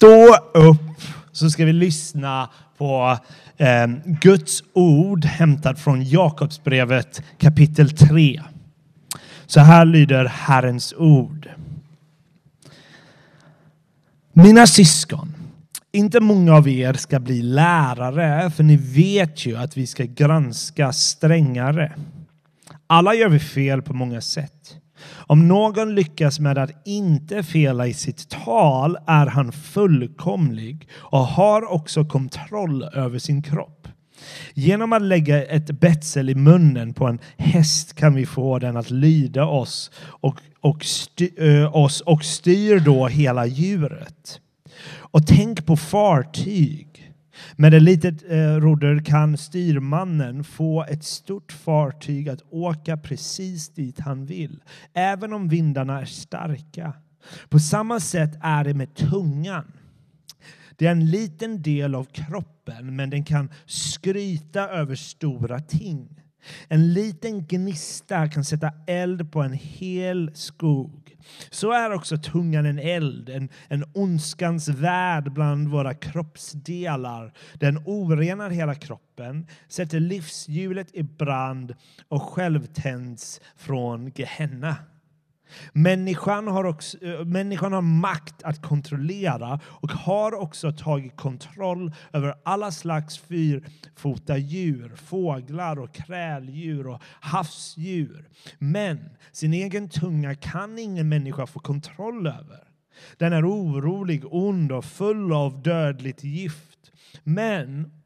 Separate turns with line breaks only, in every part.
Stå upp så ska vi lyssna på eh, Guds ord hämtat från Jakobsbrevet kapitel 3. Så här lyder Herrens ord. Mina syskon, inte många av er ska bli lärare, för ni vet ju att vi ska granska strängare. Alla gör vi fel på många sätt. Om någon lyckas med att inte fela i sitt tal är han fullkomlig och har också kontroll över sin kropp. Genom att lägga ett betsel i munnen på en häst kan vi få den att lyda oss och, och, styr, eh, oss och styr då hela djuret. Och tänk på fartyg. Med ett litet eh, rodder kan styrmannen få ett stort fartyg att åka precis dit han vill, även om vindarna är starka. På samma sätt är det med tungan. Det är en liten del av kroppen, men den kan skryta över stora ting. En liten gnista kan sätta eld på en hel skog. Så är också tungan en eld, en, en ondskans värld bland våra kroppsdelar. Den orenar hela kroppen, sätter livshjulet i brand och självtänds från Gehenna. Människan har, också, eh, människan har makt att kontrollera och har också tagit kontroll över alla slags fyrfota djur, fåglar och kräldjur och havsdjur. Men sin egen tunga kan ingen människa få kontroll över. Den är orolig, ond och full av dödligt gift. Men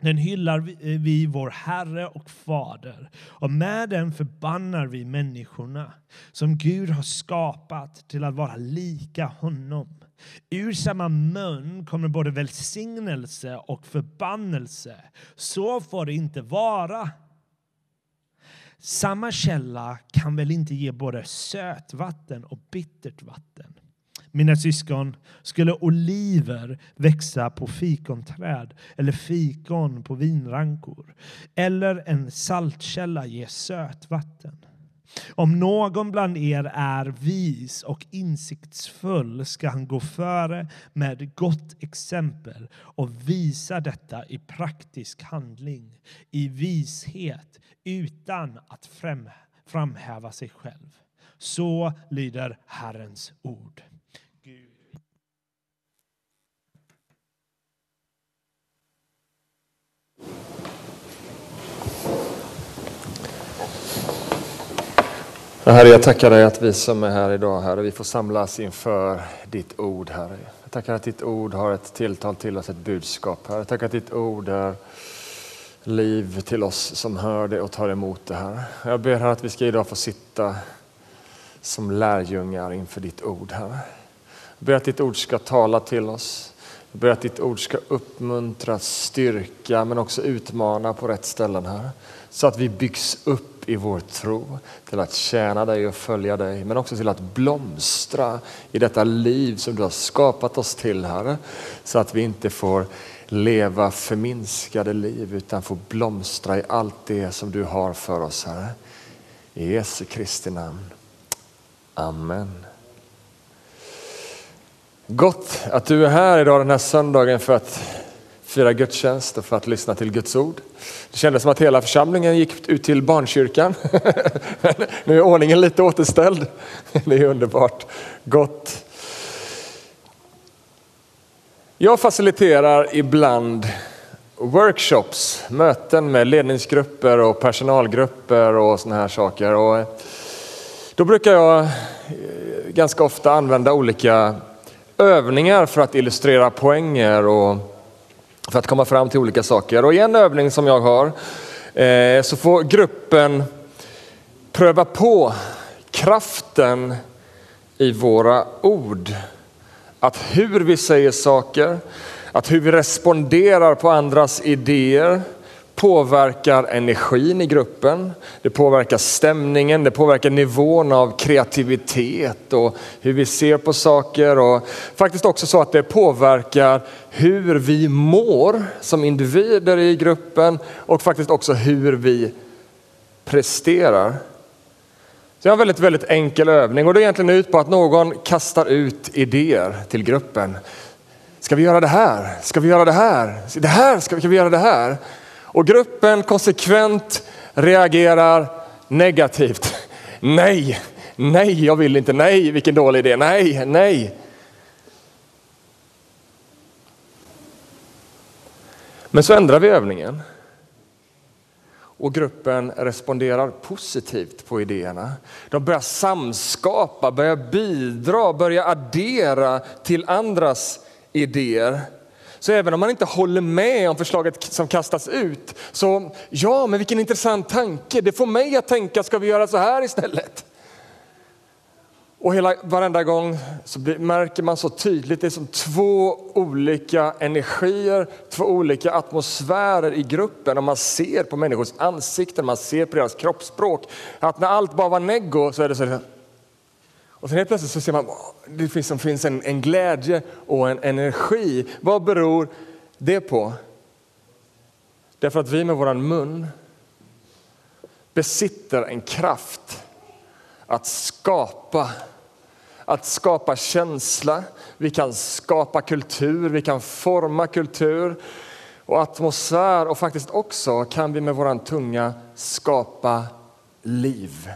den hyllar eh, vi vår Herre och Fader och med den förbannar vi människorna som Gud har skapat till att vara lika honom. Ur samma mun kommer både välsignelse och förbannelse. Så får det inte vara. Samma källa kan väl inte ge både sötvatten och bittert vatten. Mina syskon, skulle oliver växa på fikonträd eller fikon på vinrankor eller en saltkälla ge sötvatten? Om någon bland er är vis och insiktsfull ska han gå före med gott exempel och visa detta i praktisk handling, i vishet, utan att framhäva sig själv. Så lyder Herrens ord.
Herre, jag tackar dig att vi som är här idag, Herre, vi får samlas inför ditt ord, Herre. Jag tackar att ditt ord har ett tilltal till oss, ett budskap, Herre. Jag tackar att ditt ord är liv till oss som hör det och tar emot det, Herre. Jag ber, Herre, att vi ska idag få sitta som lärjungar inför ditt ord, Herre. Jag ber att ditt ord ska tala till oss. Jag ber att ditt ord ska uppmuntra, styrka, men också utmana på rätt ställen, här. Så att vi byggs upp i vår tro till att tjäna dig och följa dig, men också till att blomstra i detta liv som du har skapat oss till, Herre. Så att vi inte får leva förminskade liv utan får blomstra i allt det som du har för oss, Herre. I Jesu Kristi namn. Amen. Gott att du är här idag den här söndagen för att fira gudstjänst och för att lyssna till Guds ord. Det kändes som att hela församlingen gick ut till barnkyrkan. nu är ordningen lite återställd. Det är underbart. Gott. Jag faciliterar ibland workshops, möten med ledningsgrupper och personalgrupper och sådana här saker. Och då brukar jag eh, ganska ofta använda olika övningar för att illustrera poänger och för att komma fram till olika saker. Och i en övning som jag har eh, så får gruppen pröva på kraften i våra ord. Att hur vi säger saker, att hur vi responderar på andras idéer, påverkar energin i gruppen, det påverkar stämningen, det påverkar nivån av kreativitet och hur vi ser på saker och faktiskt också så att det påverkar hur vi mår som individer i gruppen och faktiskt också hur vi presterar. Så jag har en väldigt, väldigt enkel övning och det är egentligen ut på att någon kastar ut idéer till gruppen. Ska vi göra det här? Ska vi göra det här? Det här ska vi, ska vi göra det här? Och gruppen konsekvent reagerar negativt. Nej, nej, jag vill inte. Nej, vilken dålig idé. Nej, nej. Men så ändrar vi övningen. Och gruppen responderar positivt på idéerna. De börjar samskapa, börjar bidra, börjar addera till andras idéer. Så även om man inte håller med om förslaget som kastas ut, så ja, men vilken intressant tanke. Det får mig att tänka, ska vi göra så här istället? Och hela, varenda gång så blir, märker man så tydligt, det är som två olika energier, två olika atmosfärer i gruppen. Och man ser på människors ansikten, man ser på deras kroppsspråk. Att när allt bara var neggo så är det så här. Och sen helt plötsligt så ser man det finns, det finns en, en glädje och en energi. Vad beror det på? Därför att vi med våran mun besitter en kraft att skapa. Att skapa känsla, vi kan skapa kultur, vi kan forma kultur och atmosfär och faktiskt också kan vi med våran tunga skapa liv.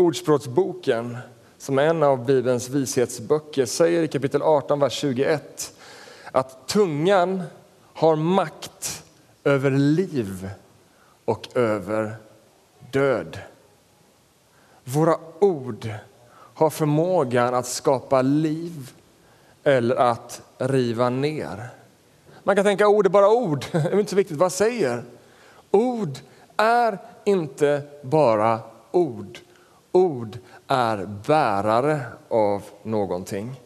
Ordspråksboken, som är en av Bibelns vishetsböcker, säger i kapitel 18, vers 21 att tungan har makt över liv och över död. Våra ord har förmågan att skapa liv eller att riva ner. Man kan tänka ord är bara ord, det är inte så viktigt vad jag säger. Ord är inte bara ord. Ord är bärare av någonting.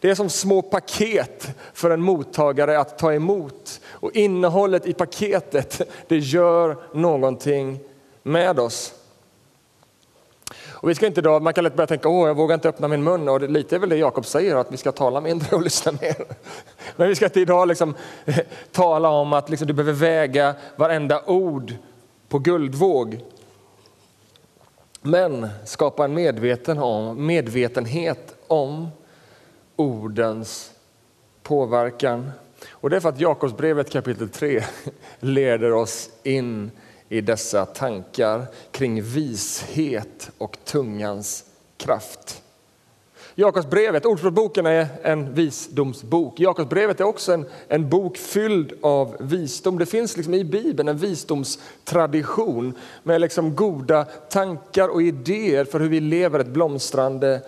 Det är som små paket för en mottagare att ta emot. Och innehållet i paketet, det gör någonting med oss. Och vi ska inte då, man kan lätt börja tänka, åh jag vågar inte öppna min mun. Och det, lite är väl det Jakob säger, att vi ska tala mindre och lyssna mer. Men vi ska inte idag liksom, eh, tala om att liksom, du behöver väga varenda ord på guldvåg. Men skapa en medveten om, medvetenhet om ordens påverkan. Och det är för att Jakobsbrevet kapitel 3 leder oss in i dessa tankar kring vishet och tungans kraft. Jakobsbrevet, Ordspråksboken är en visdomsbok. Jakobsbrevet är också en, en bok fylld av visdom. Det finns liksom i Bibeln en visdomstradition med liksom goda tankar och idéer för hur vi lever ett blomstrande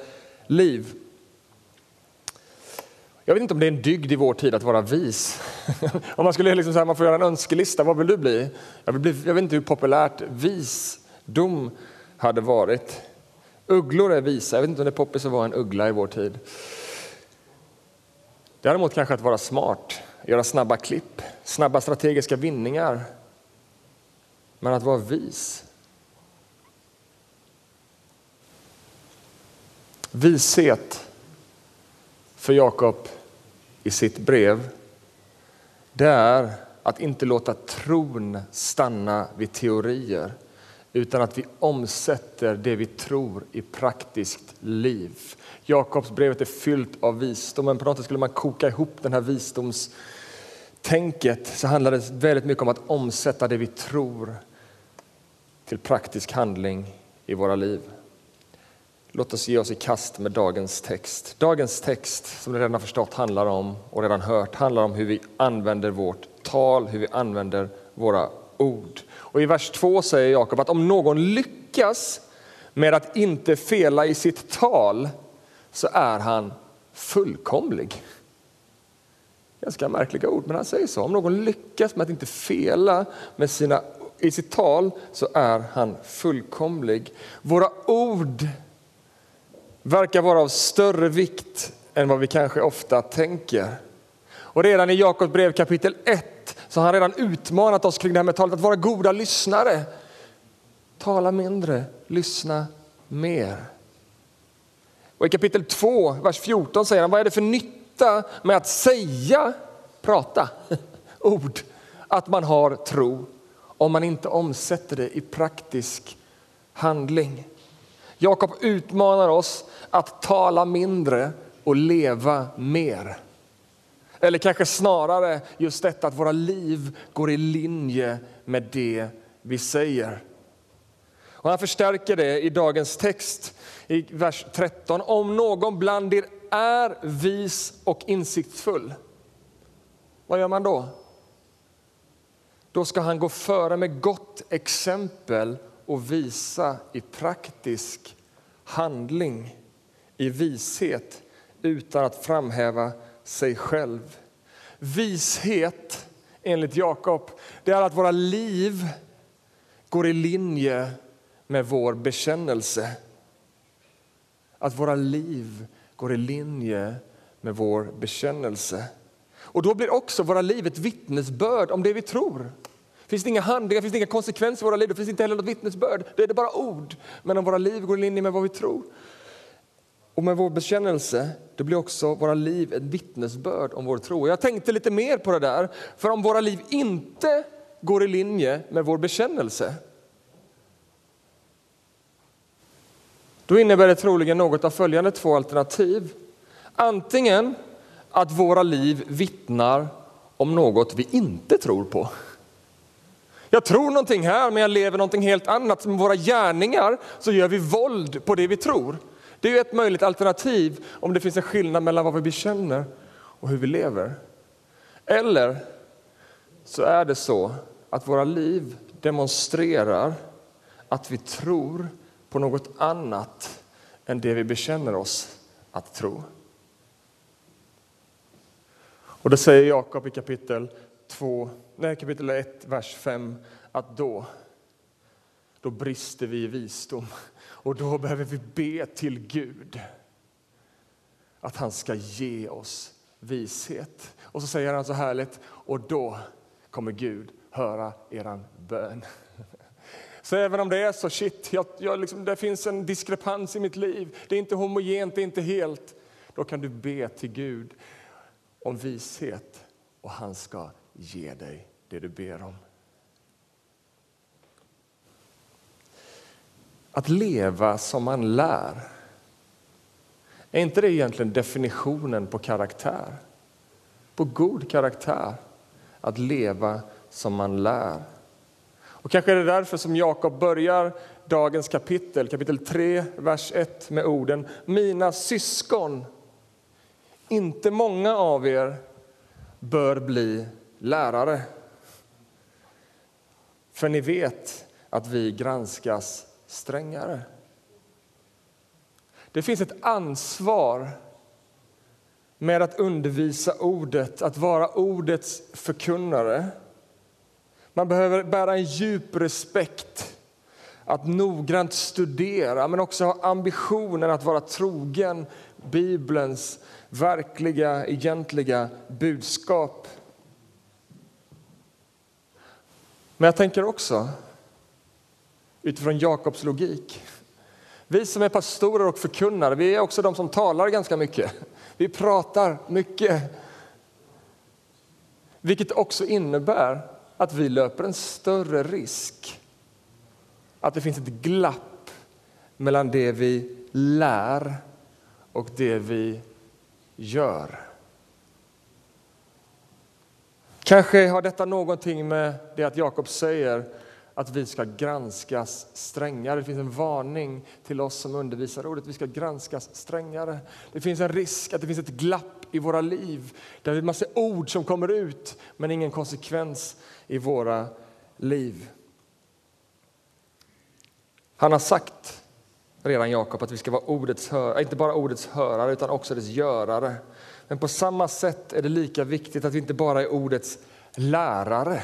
liv. Jag vet inte om det är en dygd i vår tid att vara vis. om man skulle liksom säga, man får göra en önskelista, vad vill du bli? Jag, vill bli? jag vet inte hur populärt visdom hade varit. Ugglor är visa, jag vet inte om det är poppis att vara en uggla i vår tid. Däremot kanske att vara smart, göra snabba klipp, snabba strategiska vinningar. Men att vara vis. Vishet för Jakob i sitt brev, det är att inte låta tron stanna vid teorier utan att vi omsätter det vi tror i praktiskt liv. Jakobsbrevet är fyllt av visdom, men på något sätt skulle man koka ihop den här visdomstänket så handlar det väldigt mycket om att omsätta det vi tror till praktisk handling i våra liv. Låt oss ge oss i kast med dagens text. Dagens text, som ni redan har förstått handlar om och redan hört, handlar om hur vi använder vårt tal, hur vi använder våra ord. Och I vers 2 säger Jakob att om någon lyckas med att inte fela i sitt tal så är han fullkomlig. Ganska märkliga ord, men han säger så. Om någon lyckas med att inte fela med sina, i sitt tal så är han fullkomlig. Våra ord verkar vara av större vikt än vad vi kanske ofta tänker. Och redan i Jakobs brev kapitel 1 så har han redan utmanat oss kring det här med talet att vara goda lyssnare. Tala mindre, lyssna mer. Och i kapitel 2, vers 14 säger han, vad är det för nytta med att säga, prata, ord, att man har tro om man inte omsätter det i praktisk handling. Jakob utmanar oss att tala mindre och leva mer. Eller kanske snarare just detta att våra liv går i linje med det vi säger. Och han förstärker det i dagens text i vers 13. Om någon bland er är vis och insiktsfull, vad gör man då? Då ska han gå före med gott exempel och visa i praktisk handling, i vishet utan att framhäva sig själv. Vishet, enligt Jakob, det är att våra liv går i linje med vår bekännelse. Att våra liv går i linje med vår bekännelse. Och då blir också våra liv ett vittnesbörd om det vi tror. Finns det inga handlingar, finns det inga konsekvenser i våra liv, det finns inte heller något vittnesbörd. Det är det bara ord. Men om våra liv går i linje med vad vi tror och med vår bekännelse, då blir också våra liv ett vittnesbörd om vår tro. Jag tänkte lite mer på det där, för om våra liv inte går i linje med vår bekännelse, då innebär det troligen något av följande två alternativ. Antingen att våra liv vittnar om något vi inte tror på. Jag tror någonting här, men jag lever någonting helt annat. Med våra gärningar så gör vi våld på det vi tror. Det är ett möjligt alternativ om det finns en skillnad mellan vad vi bekänner och hur vi lever. Eller så är det så att våra liv demonstrerar att vi tror på något annat än det vi bekänner oss att tro. Och det säger Jakob i kapitel 2, nej, kapitel 1, vers 5, att då, då brister vi i visdom och då behöver vi be till Gud att han ska ge oss vishet. Och så säger han så härligt, och då kommer Gud höra eran bön. Så även om det är så, shit, jag, jag liksom, det finns en diskrepans i mitt liv, det är inte homogent, det är inte helt, då kan du be till Gud om vishet och han ska ge dig det du ber om. Att leva som man lär. Är inte det egentligen definitionen på karaktär? På god karaktär, att leva som man lär. Och kanske är det därför som Jakob börjar dagens kapitel, kapitel 3, vers 1 med orden Mina syskon, inte många av er bör bli lärare. För ni vet att vi granskas strängare. Det finns ett ansvar med att undervisa ordet, att vara ordets förkunnare. Man behöver bära en djup respekt, att noggrant studera men också ha ambitionen att vara trogen Bibelns verkliga, egentliga budskap. Men jag tänker också utifrån Jakobs logik. Vi som är pastorer och förkunnare, vi är också de som talar ganska mycket. Vi pratar mycket. Vilket också innebär att vi löper en större risk. Att det finns ett glapp mellan det vi lär och det vi gör. Kanske har detta någonting med det att Jakob säger att vi ska granskas strängare. Det finns en varning till oss som undervisar ordet. Vi ska granskas strängare. Det finns en risk att det finns ett glapp i våra liv där det är en massa ord som kommer ut men ingen konsekvens i våra liv. Han har sagt redan Jakob att vi ska vara ordets hör, äh, inte bara ordets hörare utan också dess görare. Men på samma sätt är det lika viktigt att vi inte bara är ordets lärare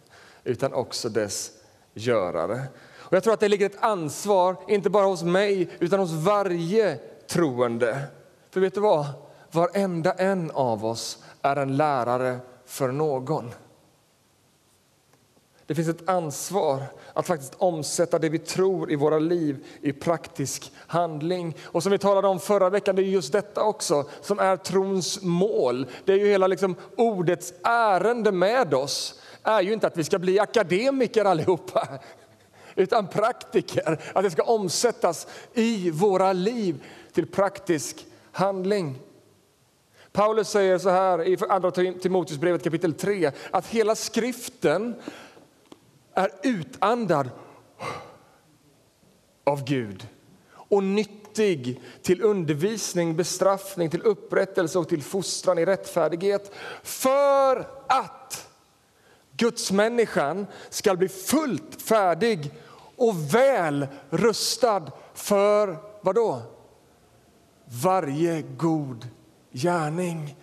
utan också dess görare. Och jag tror att det ligger ett ansvar, inte bara hos mig, utan hos varje troende. För vet du vad? Varenda en av oss är en lärare för någon. Det finns ett ansvar att faktiskt omsätta det vi tror i våra liv i praktisk handling. Och som vi talade om förra veckan, det är just detta också som är trons mål. Det är ju hela liksom ordets ärende med oss är ju inte att vi ska bli akademiker allihopa, utan praktiker. Att det ska omsättas i våra liv till praktisk handling. Paulus säger så här i Andra Timoteusbrevet kapitel 3 att hela skriften är utandad av Gud och nyttig till undervisning, bestraffning, till upprättelse och till fostran i rättfärdighet för att Gudsmänniskan ska bli fullt färdig och väl rustad för vad då? Varje god gärning.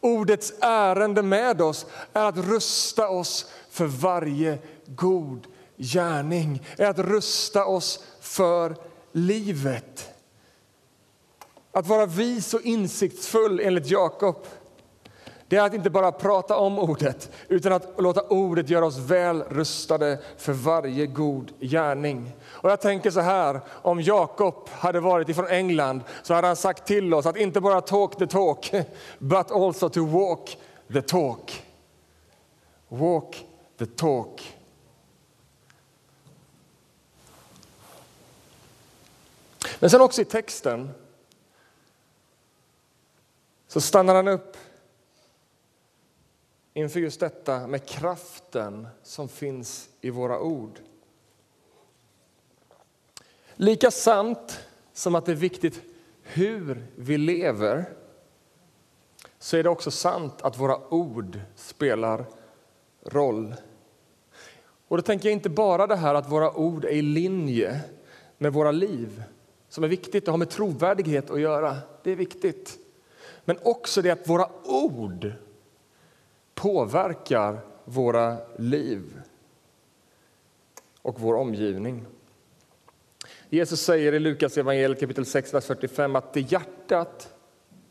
Ordets ärende med oss är att rusta oss för varje god gärning, är att rusta oss för livet. Att vara vis och insiktsfull enligt Jakob det är att inte bara prata om ordet utan att låta ordet göra oss väl rustade för varje god gärning. Och jag tänker så här, om Jakob hade varit ifrån England så hade han sagt till oss att inte bara talk the talk but also to walk the talk. Walk the talk. Men sen också i texten så stannar han upp inför just detta med kraften som finns i våra ord. Lika sant som att det är viktigt hur vi lever så är det också sant att våra ord spelar roll. Och då tänker jag inte bara det här att våra ord är i linje med våra liv som är viktigt och har med trovärdighet att göra. Det är viktigt. Men också det att våra ord påverkar våra liv och vår omgivning. Jesus säger i Lukas evangeliet kapitel 6, vers 45 att det hjärtat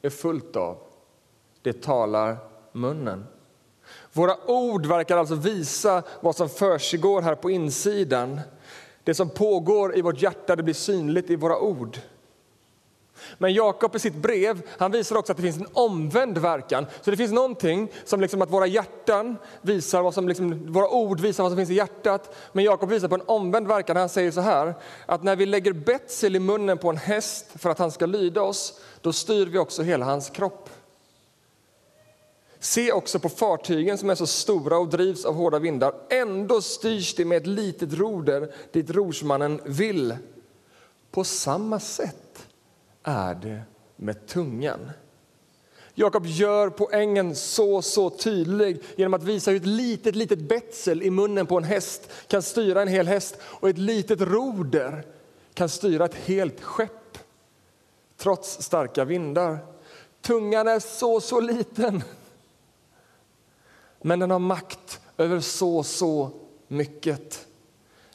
är fullt av, det talar munnen. Våra ord verkar alltså visa vad som försiggår här på insidan. Det som pågår i vårt hjärta det blir synligt i våra ord. Men Jakob i sitt brev han visar också att det finns en omvänd verkan. Så det finns någonting som liksom att våra hjärtan visar vad som liksom, våra ord visar vad som finns i hjärtat. Men Jakob visar på en omvänd verkan. Han säger så här att när vi lägger betsel i munnen på en häst för att han ska lyda oss, då styr vi också hela hans kropp. Se också på fartygen som är så stora och drivs av hårda vindar. Ändå styrs de med ett litet roder dit rorsmannen vill. På samma sätt är det med tungan. Jakob gör poängen så, så tydlig genom att visa hur ett litet, litet betsel i munnen på en häst kan styra en hel häst och ett litet roder kan styra ett helt skepp trots starka vindar. Tungan är så, så liten. Men den har makt över så, så mycket.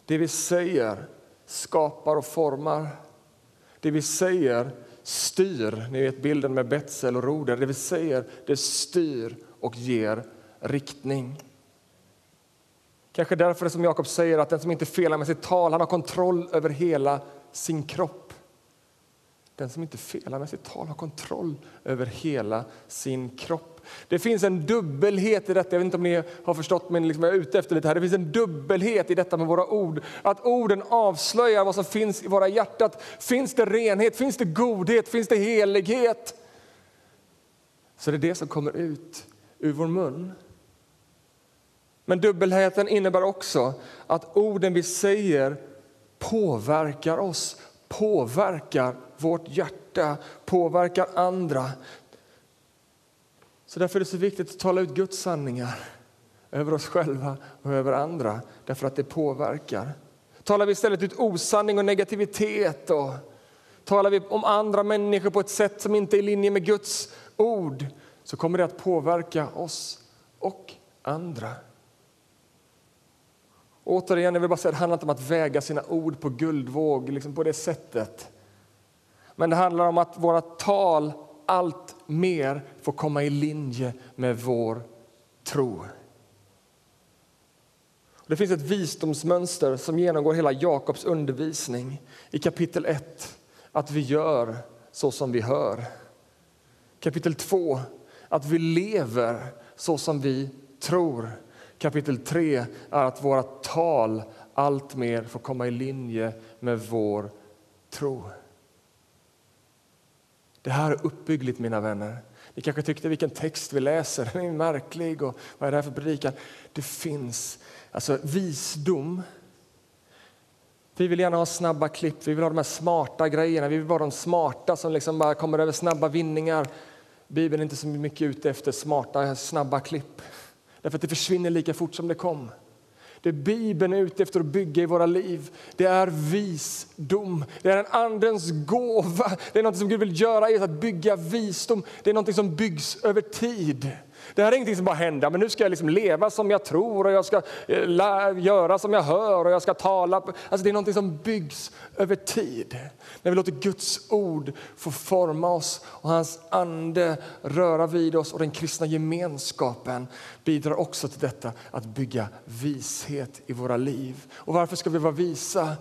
Det vi säger skapar och formar. Det vi säger styr, ni vet bilden med betsel och roder, det vi säger det styr och ger riktning. Kanske därför som Jakob säger att den som inte felar med sitt tal, han har kontroll över hela sin kropp. Den som inte felar med sitt tal har kontroll över hela sin kropp. Det finns en dubbelhet i detta. Jag vet inte om ni har förstått, men liksom jag är ute efter lite här. Det finns en dubbelhet i detta med våra ord. Att orden avslöjar vad som finns i våra hjärtan. Finns det renhet, finns det godhet, finns det helighet? Så det är det som kommer ut ur vår mun. Men dubbelheten innebär också att orden vi säger påverkar oss, påverkar vårt hjärta, påverkar andra. Så därför är det så viktigt att tala ut Guds sanningar över oss själva och över andra, därför att det påverkar. Talar vi istället ut osanning och negativitet och talar vi om andra människor på ett sätt som inte är i linje med Guds ord så kommer det att påverka oss och andra. Återigen, jag vill bara säga, det handlar inte om att väga sina ord på guldvåg liksom på det sättet. Men det handlar om att våra tal allt mer får komma i linje med vår tro. Det finns ett visdomsmönster som genomgår hela Jakobs undervisning i kapitel 1. Att vi gör så som vi hör. Kapitel 2. Att vi lever så som vi tror. Kapitel 3 är att våra tal allt mer får komma i linje med vår tro. Det här är uppbyggligt, mina vänner. Ni kanske tyckte vilken text vi läser, den är märklig och vad är det här för predikan? Det finns alltså visdom. Vi vill gärna ha snabba klipp, vi vill ha de här smarta grejerna, vi vill vara de smarta som liksom bara kommer över snabba vinningar. Bibeln är inte så mycket ute efter smarta, snabba klipp. Därför att det försvinner lika fort som det kom. Det Bibeln är ute efter att bygga i våra liv, det är visdom. Det är en andens gåva. Det är något som Gud vill göra, i oss, att bygga visdom. Det är något som byggs över tid. Det här är ingenting som bara händer, men nu ska jag liksom leva som jag tror och jag ska eh, göra som jag hör och jag ska tala. Alltså det är någonting som byggs över tid. När vi låter Guds ord få forma oss och hans ande röra vid oss och den kristna gemenskapen bidrar också till detta att bygga vishet i våra liv. Och varför ska vi vara visa?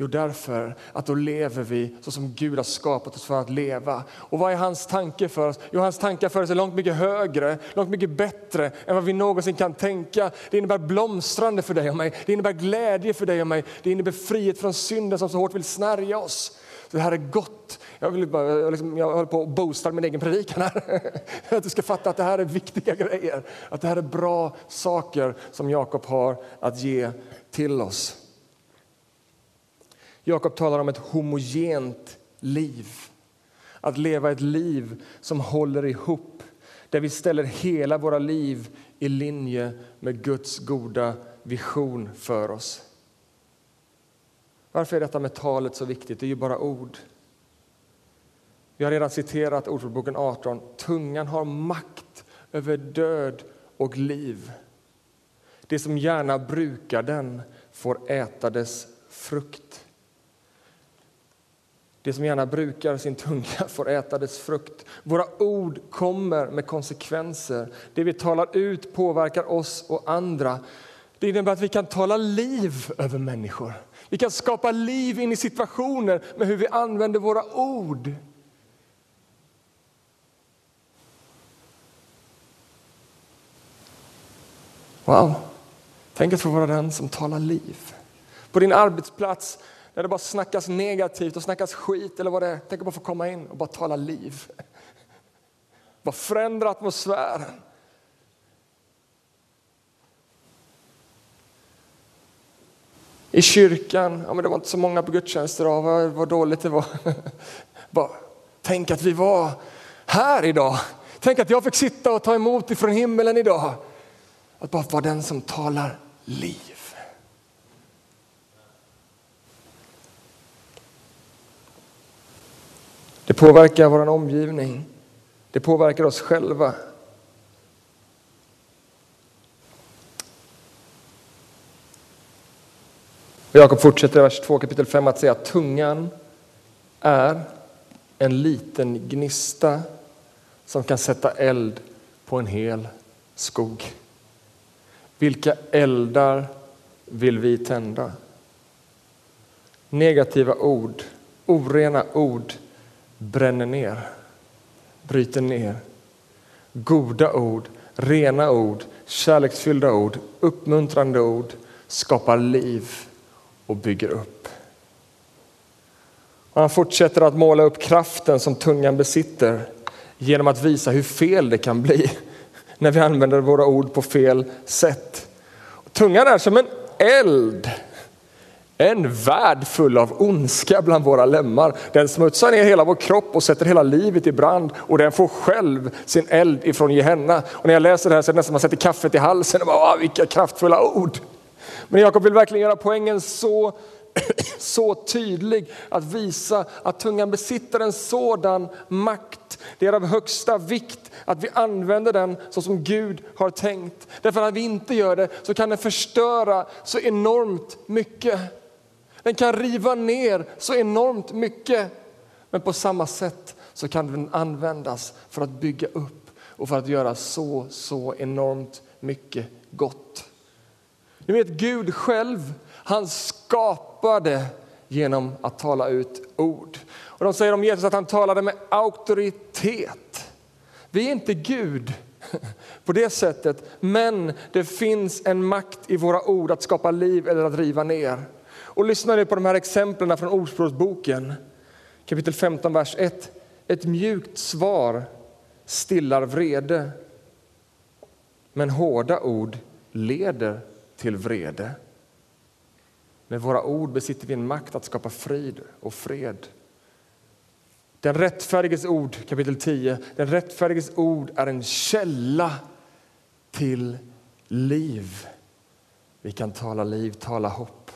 Jo, därför att då lever vi så som Gud har skapat oss för att leva. Och vad är hans tanke för oss? Jo, hans tankar för oss är långt mycket högre, långt mycket bättre än vad vi någonsin kan tänka. Det innebär blomstrande för dig och mig, det innebär glädje för dig och mig, det innebär frihet från synden som så hårt vill snärja oss. Så det här är gott. Jag, vill bara, jag, liksom, jag håller på att boosta min egen predikan här. Att du ska fatta att det här är viktiga grejer, att det här är bra saker som Jakob har att ge till oss. Jakob talar om ett homogent liv. Att leva ett liv som håller ihop, där vi ställer hela våra liv i linje med Guds goda vision för oss. Varför är detta med talet så viktigt? Det är ju bara ord. Vi har redan citerat Ordboken 18. Tungan har makt över död och liv. Det som gärna brukar den får äta dess frukt. Det som gärna brukar sin tunga får äta dess frukt. Våra ord kommer med konsekvenser. Det vi talar ut påverkar oss och andra. Det innebär att vi kan tala liv över människor. Vi kan skapa liv in i situationer med hur vi använder våra ord. Wow! Tänk att få vara den som talar liv. På din arbetsplats när det bara snackas negativt och snackas skit eller vad det är. Tänk att bara få komma in och bara tala liv. Bara förändra atmosfären. I kyrkan, ja men det var inte så många på gudstjänster idag, vad, vad dåligt det var. bara, tänk att vi var här idag. Tänk att jag fick sitta och ta emot ifrån himmelen idag. Att bara vara den som talar liv. Påverkar vår omgivning. Det påverkar oss själva. Jakob fortsätter i vers 2 kapitel 5 att säga att tungan är en liten gnista som kan sätta eld på en hel skog. Vilka eldar vill vi tända? Negativa ord, orena ord bränner ner, bryter ner. Goda ord, rena ord, kärleksfyllda ord, uppmuntrande ord skapar liv och bygger upp. Och han fortsätter att måla upp kraften som tungan besitter genom att visa hur fel det kan bli när vi använder våra ord på fel sätt. Tungan är som en eld en värld full av ondska bland våra lemmar. Den smutsar ner hela vår kropp och sätter hela livet i brand och den får själv sin eld ifrån Gehenna. Och när jag läser det här så är det nästan man sätter kaffet i halsen och bara, vilka kraftfulla ord. Men Jakob vill verkligen göra poängen så, så tydlig att visa att tungan besitter en sådan makt. Det är av högsta vikt att vi använder den så som Gud har tänkt. Därför att vi inte gör det så kan den förstöra så enormt mycket. Den kan riva ner så enormt mycket. Men på samma sätt så kan den användas för att bygga upp och för att göra så, så enormt mycket gott. Ni vet Gud själv, han skapade genom att tala ut ord. Och de säger om Jesus att han talade med auktoritet. Vi är inte Gud på det sättet, men det finns en makt i våra ord att skapa liv eller att riva ner. Och lyssna nu på de här exemplen från Ordspråksboken, kapitel 15, vers 1. Ett mjukt svar stillar vrede. Men hårda ord leder till vrede. Med våra ord besitter vi en makt att skapa frid och fred. Den rättfärdiges ord, kapitel 10, den rättfärdiges ord är en källa till liv. Vi kan tala liv, tala hopp.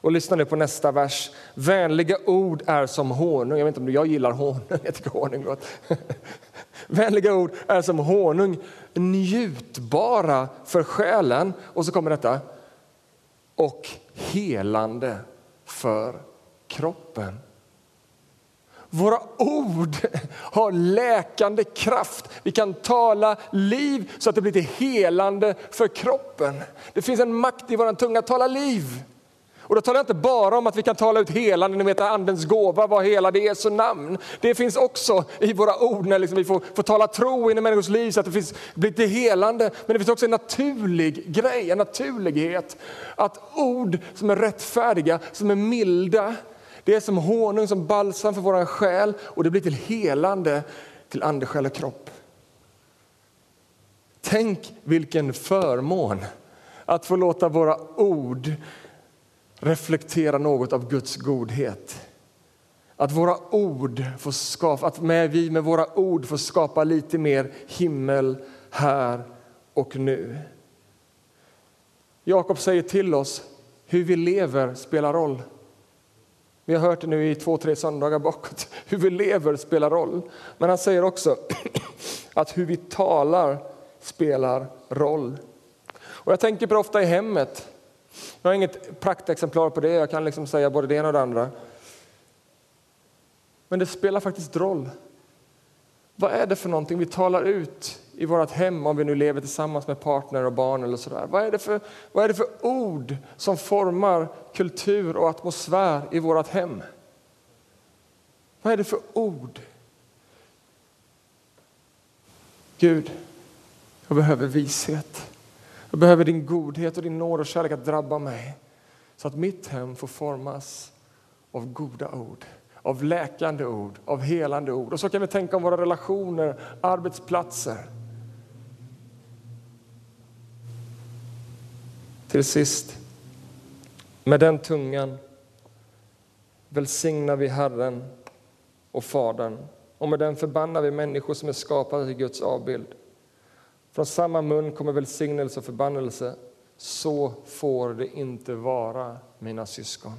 Och lyssna nu på nästa vers. Vänliga ord är som honung. Jag vet inte om jag gillar honung. Jag tycker honung gott. Vänliga ord är som honung, njutbara för själen. Och så kommer detta. Och helande för kroppen. Våra ord har läkande kraft. Vi kan tala liv så att det blir till helande för kroppen. Det finns en makt i vår tunga att tala liv. Och då talar jag inte bara om att vi kan tala ut helande, ni vet andens gåva, vad hela det är Jesu namn. Det finns också i våra ord när liksom vi får, får tala tro in i människors liv så att det finns, blir till helande. Men det finns också en naturlig grej, en naturlighet. Att ord som är rättfärdiga, som är milda, det är som honung, som balsam för vår själ och det blir till helande till ande, själ och kropp. Tänk vilken förmån att få låta våra ord reflektera något av Guds godhet. Att våra ord får skapa, att med, vi med våra ord får skapa lite mer himmel här och nu. Jakob säger till oss hur vi lever spelar roll. Vi har hört det nu i två, tre söndagar bakåt. Hur vi lever spelar roll. Men han säger också att hur vi talar spelar roll. Och jag tänker på det ofta i hemmet. Jag har inget praktexemplar på det, jag kan liksom säga både det ena och det andra. Men det spelar faktiskt roll. Vad är det för någonting vi talar ut i vårt hem om vi nu lever tillsammans med partner och barn eller sådär? Vad är det för, vad är det för ord som formar kultur och atmosfär i vårt hem? Vad är det för ord? Gud, jag behöver vishet. Jag behöver din godhet och din nåd och kärlek att drabba mig så att mitt hem får formas av goda ord, av läkande ord, av helande ord. Och så kan vi tänka om våra relationer, arbetsplatser. Till sist, med den tungan välsignar vi Herren och Fadern och med den förbannar vi människor som är skapade till Guds avbild. Från samma mun kommer välsignelse och förbannelse. Så får det inte vara, mina syskon.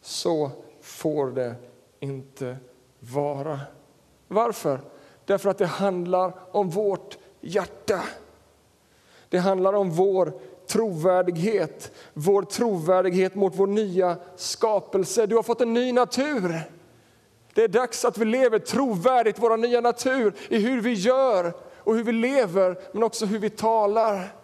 Så får det inte vara. Varför? Därför att det handlar om vårt hjärta. Det handlar om vår trovärdighet, vår trovärdighet mot vår nya skapelse. Du har fått en ny natur. Det är dags att vi lever trovärdigt vår nya natur i hur vi gör, och hur vi lever, men också hur vi talar.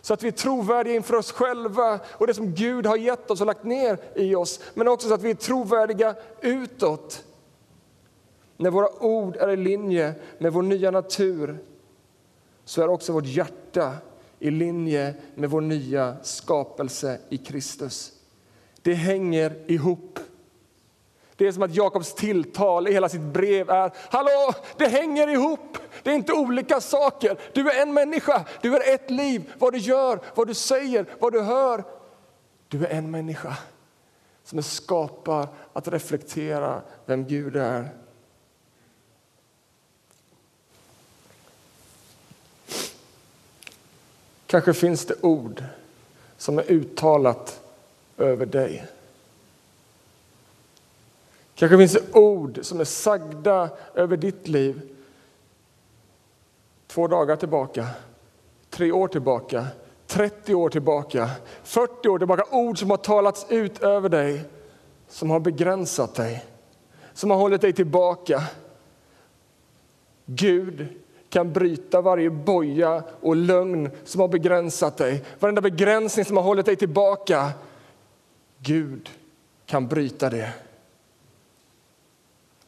Så att vi är trovärdiga inför oss själva och det som Gud har gett oss och lagt ner i oss. Men också så att vi är trovärdiga utåt. När våra ord är i linje med vår nya natur så är också vårt hjärta i linje med vår nya skapelse i Kristus. Det hänger ihop. Det är som att Jakobs tilltal i hela sitt brev är Hallå, det hänger ihop! Det är inte olika saker. Du är en människa, du är ett liv. Vad du gör, vad du säger, vad du hör. Du är en människa som är skapad att reflektera vem Gud är. Kanske finns det ord som är uttalat över dig. Kanske finns det ord som är sagda över ditt liv två dagar tillbaka, tre år tillbaka, 30 år tillbaka, 40 år tillbaka. Ord som har talats ut över dig, som har begränsat dig, som har hållit dig tillbaka. Gud kan bryta varje boja och lögn som har begränsat dig. Varenda begränsning som har hållit dig tillbaka. Gud kan bryta det.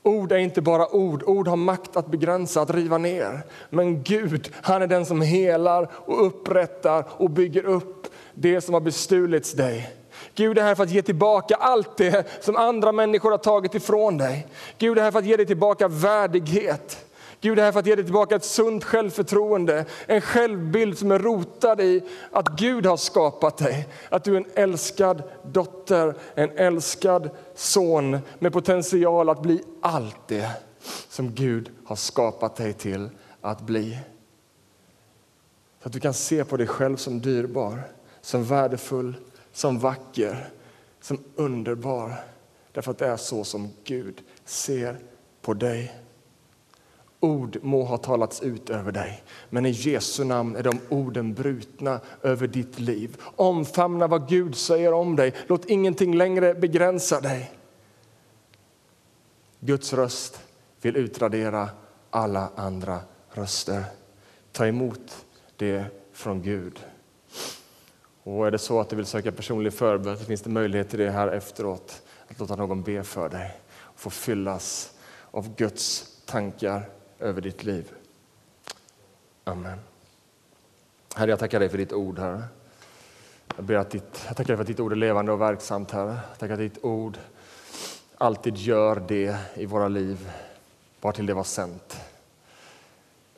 Ord är inte bara ord, ord har makt att begränsa, att riva ner. Men Gud, han är den som helar och upprättar och bygger upp det som har bestulits dig. Gud är här för att ge tillbaka allt det som andra människor har tagit ifrån dig. Gud är här för att ge dig tillbaka värdighet. Gud är här för att ge dig tillbaka ett sunt självförtroende, en självbild som är rotad i att Gud har skapat dig. Att du är en älskad dotter, en älskad son med potential att bli allt det som Gud har skapat dig till att bli. Så att du kan se på dig själv som dyrbar, som värdefull, som vacker, som underbar. Därför att det är så som Gud ser på dig. Ord må ha talats ut över dig, men i Jesu namn är de orden brutna över ditt liv. Omfamna vad Gud säger om dig. Låt ingenting längre begränsa dig. Guds röst vill utradera alla andra röster. Ta emot det från Gud. Och är det så att du vill söka personlig förbön så finns det möjlighet till det här efteråt. Att låta någon be för dig och få fyllas av Guds tankar över ditt liv. Amen. Herre, jag tackar dig för ditt ord, Herre. Jag, ber att ditt, jag tackar dig för att ditt ord är levande och verksamt, Herre. Jag tackar att ditt ord alltid gör det i våra liv, bara till det var sänt.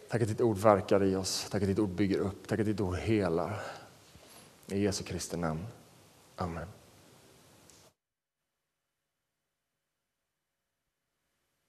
Tack att ditt ord verkar i oss, tack att ditt ord bygger upp, tack att ditt ord helar. I Jesu Kristi namn. Amen.